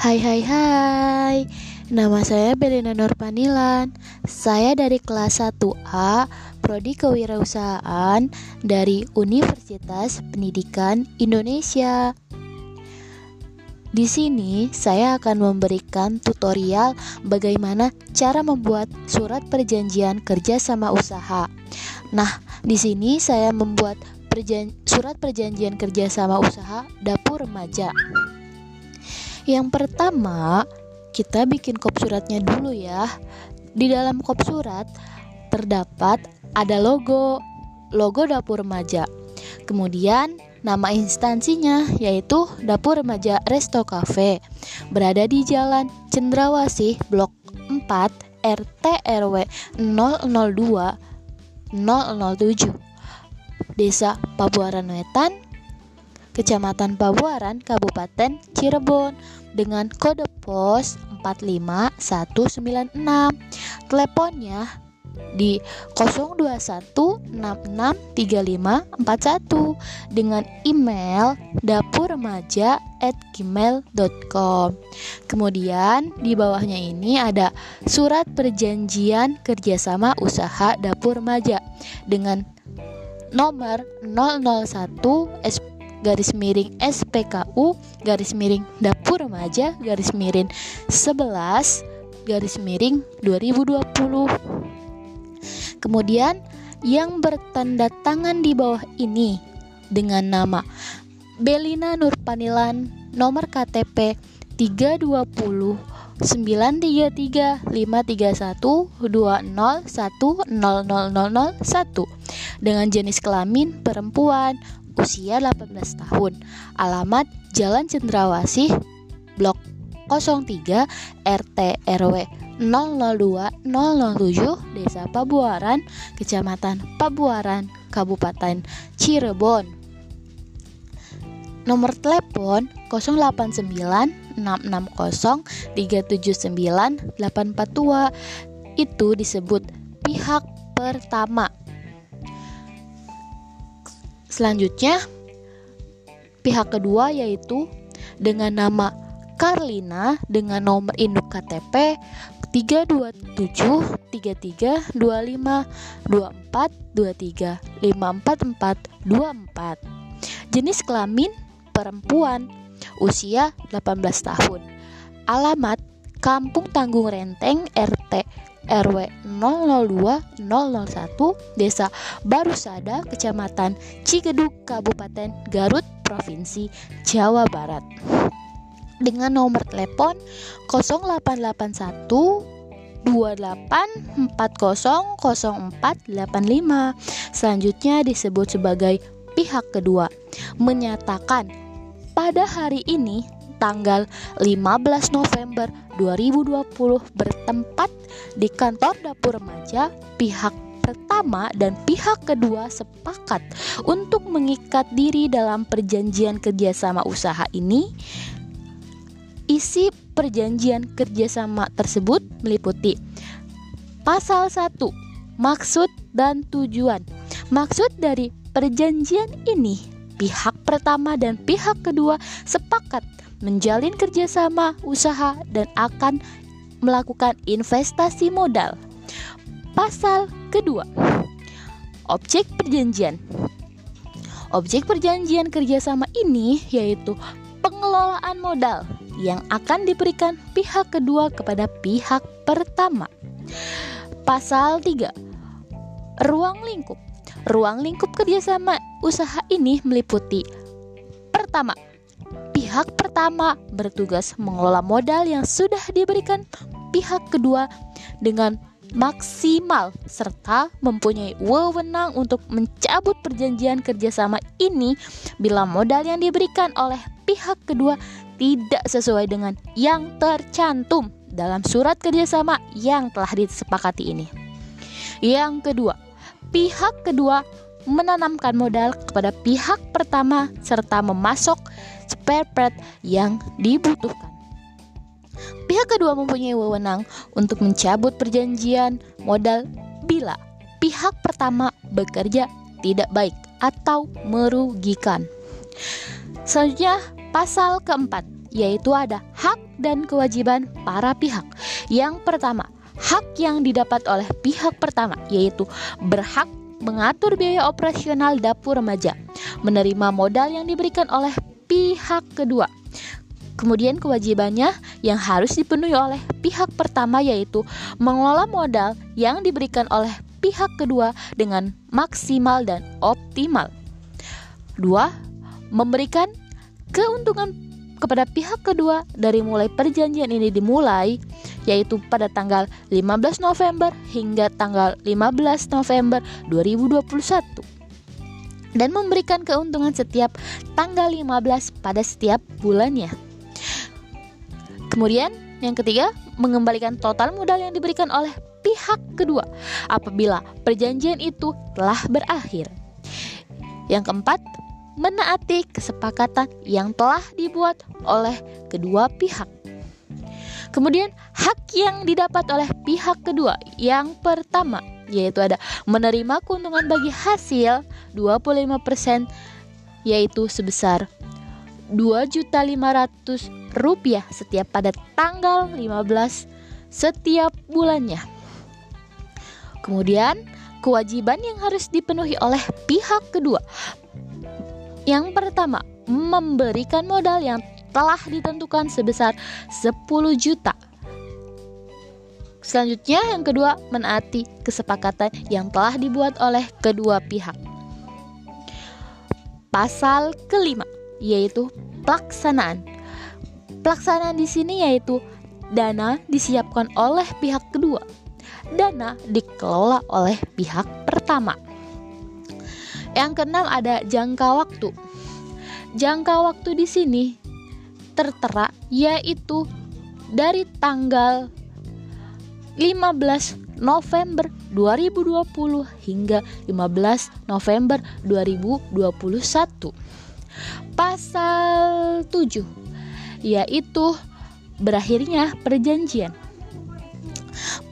Hai hai hai Nama saya Belina Nurpanilan Saya dari kelas 1A Prodi Kewirausahaan Dari Universitas Pendidikan Indonesia di sini saya akan memberikan tutorial bagaimana cara membuat surat perjanjian kerja sama usaha. Nah, di sini saya membuat perjan surat perjanjian kerja sama usaha dapur remaja. Yang pertama, kita bikin kop suratnya dulu ya. Di dalam kop surat terdapat ada logo, logo dapur remaja. Kemudian nama instansinya yaitu Dapur Remaja Resto Cafe. Berada di Jalan Cendrawasih Blok 4 RT RW 002 007 Desa Pabuaran Wetan Kecamatan Pabuaran, Kabupaten Cirebon dengan kode pos 45196. Teleponnya di 021663541 dengan email dapurremaja@gmail.com. Kemudian di bawahnya ini ada surat perjanjian kerjasama usaha dapur remaja dengan nomor 001 SP garis miring SPKU garis miring dapur remaja garis miring 11 garis miring 2020 kemudian yang bertanda tangan di bawah ini dengan nama Belina Nurpanilan nomor KTP 320 933 531 dengan jenis kelamin perempuan usia 18 tahun. Alamat Jalan Cendrawasih, Blok 03 RT RW 002 007 Desa Pabuaran, Kecamatan Pabuaran, Kabupaten Cirebon. Nomor telepon 089 660 379 842 itu disebut pihak pertama Selanjutnya, pihak kedua yaitu dengan nama Karlina dengan nomor induk KTP 327 33 25 24 23 544 24. Jenis kelamin perempuan, usia 18 tahun. Alamat Kampung Tanggung Renteng RT RW 002 001 Desa Barusada Kecamatan Cigedug Kabupaten Garut Provinsi Jawa Barat. Dengan nomor telepon 0881 28400485 selanjutnya disebut sebagai pihak kedua menyatakan pada hari ini tanggal 15 November 2020 bertempat di kantor dapur remaja pihak pertama dan pihak kedua sepakat untuk mengikat diri dalam perjanjian kerjasama usaha ini. Isi perjanjian kerjasama tersebut meliputi pasal 1 maksud dan tujuan. Maksud dari perjanjian ini pihak pertama dan pihak kedua sepakat menjalin kerjasama usaha dan akan melakukan investasi modal. Pasal kedua, objek perjanjian. Objek perjanjian kerjasama ini yaitu pengelolaan modal yang akan diberikan pihak kedua kepada pihak pertama. Pasal 3. Ruang lingkup. Ruang lingkup kerjasama usaha ini meliputi Pertama, pihak pertama bertugas mengelola modal yang sudah diberikan pihak kedua dengan maksimal serta mempunyai wewenang untuk mencabut perjanjian kerjasama ini bila modal yang diberikan oleh pihak kedua tidak sesuai dengan yang tercantum dalam surat kerjasama yang telah disepakati ini. Yang kedua, pihak kedua menanamkan modal kepada pihak pertama serta memasok spare part yang dibutuhkan. Pihak kedua mempunyai wewenang untuk mencabut perjanjian modal bila pihak pertama bekerja tidak baik atau merugikan. Selanjutnya, pasal keempat yaitu ada hak dan kewajiban para pihak. Yang pertama, hak yang didapat oleh pihak pertama yaitu berhak mengatur biaya operasional dapur remaja, menerima modal yang diberikan oleh pihak kedua. Kemudian kewajibannya yang harus dipenuhi oleh pihak pertama yaitu mengelola modal yang diberikan oleh pihak kedua dengan maksimal dan optimal. Dua, memberikan keuntungan kepada pihak kedua dari mulai perjanjian ini dimulai yaitu pada tanggal 15 November hingga tanggal 15 November 2021 dan memberikan keuntungan setiap tanggal 15 pada setiap bulannya. Kemudian, yang ketiga, mengembalikan total modal yang diberikan oleh pihak kedua apabila perjanjian itu telah berakhir. Yang keempat, menaati kesepakatan yang telah dibuat oleh kedua pihak. Kemudian, hak yang didapat oleh pihak kedua yang pertama yaitu ada menerima keuntungan bagi hasil 25% yaitu sebesar 2.500 rupiah setiap pada tanggal 15 setiap bulannya. Kemudian, kewajiban yang harus dipenuhi oleh pihak kedua. Yang pertama, memberikan modal yang telah ditentukan sebesar 10 juta. Selanjutnya, yang kedua, menaati kesepakatan yang telah dibuat oleh kedua pihak. Pasal kelima, yaitu pelaksanaan. Pelaksanaan di sini yaitu dana disiapkan oleh pihak kedua. Dana dikelola oleh pihak pertama. Yang keenam ada jangka waktu. Jangka waktu di sini tertera yaitu dari tanggal 15 November 2020 hingga 15 November 2021. Pasal 7 yaitu berakhirnya perjanjian.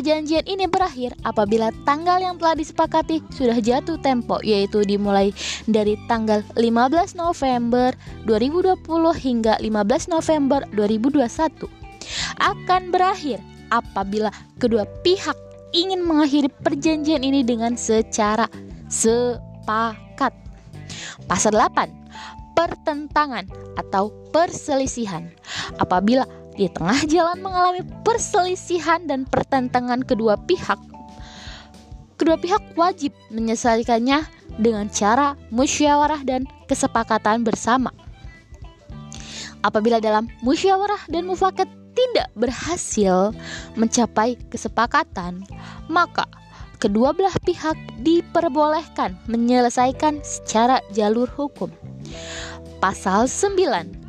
Perjanjian ini berakhir apabila tanggal yang telah disepakati sudah jatuh tempo yaitu dimulai dari tanggal 15 November 2020 hingga 15 November 2021 akan berakhir apabila kedua pihak ingin mengakhiri perjanjian ini dengan secara sepakat. Pasal 8 pertentangan atau perselisihan. Apabila di tengah jalan mengalami perselisihan dan pertentangan kedua pihak, kedua pihak wajib menyelesaikannya dengan cara musyawarah dan kesepakatan bersama. Apabila dalam musyawarah dan mufakat tidak berhasil mencapai kesepakatan, maka kedua belah pihak diperbolehkan menyelesaikan secara jalur hukum. Pasal 9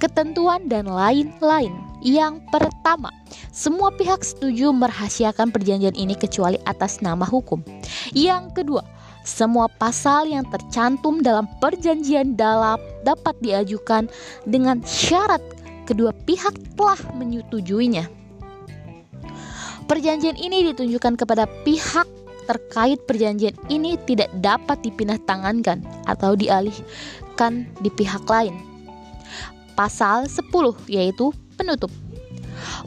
Ketentuan dan lain-lain Yang pertama Semua pihak setuju merahasiakan perjanjian ini kecuali atas nama hukum Yang kedua semua pasal yang tercantum dalam perjanjian dalam dapat diajukan dengan syarat kedua pihak telah menyetujuinya. Perjanjian ini ditunjukkan kepada pihak terkait perjanjian ini tidak dapat dipindah tangankan atau dialihkan di pihak lain. Pasal 10 yaitu penutup.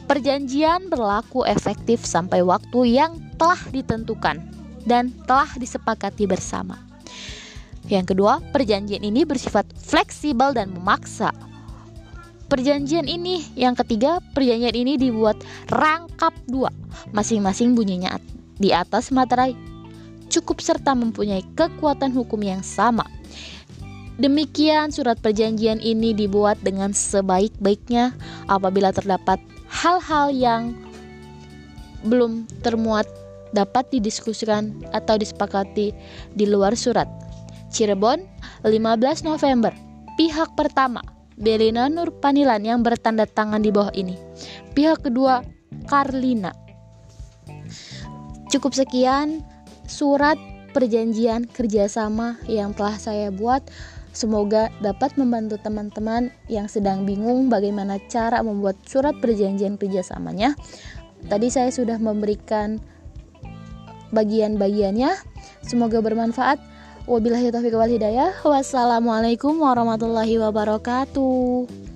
Perjanjian berlaku efektif sampai waktu yang telah ditentukan dan telah disepakati bersama. Yang kedua, perjanjian ini bersifat fleksibel dan memaksa. Perjanjian ini, yang ketiga, perjanjian ini dibuat rangkap dua, masing-masing bunyinya di atas materai cukup serta mempunyai kekuatan hukum yang sama. Demikian surat perjanjian ini dibuat dengan sebaik-baiknya apabila terdapat hal-hal yang belum termuat dapat didiskusikan atau disepakati di luar surat. Cirebon, 15 November. Pihak pertama, Belina Nurpanilan yang bertanda tangan di bawah ini. Pihak kedua, Karlina Cukup sekian surat perjanjian kerjasama yang telah saya buat. Semoga dapat membantu teman-teman yang sedang bingung bagaimana cara membuat surat perjanjian kerjasamanya. Tadi saya sudah memberikan bagian-bagiannya. Semoga bermanfaat. Wabillahi taufiq wal hidayah. Wassalamualaikum warahmatullahi wabarakatuh.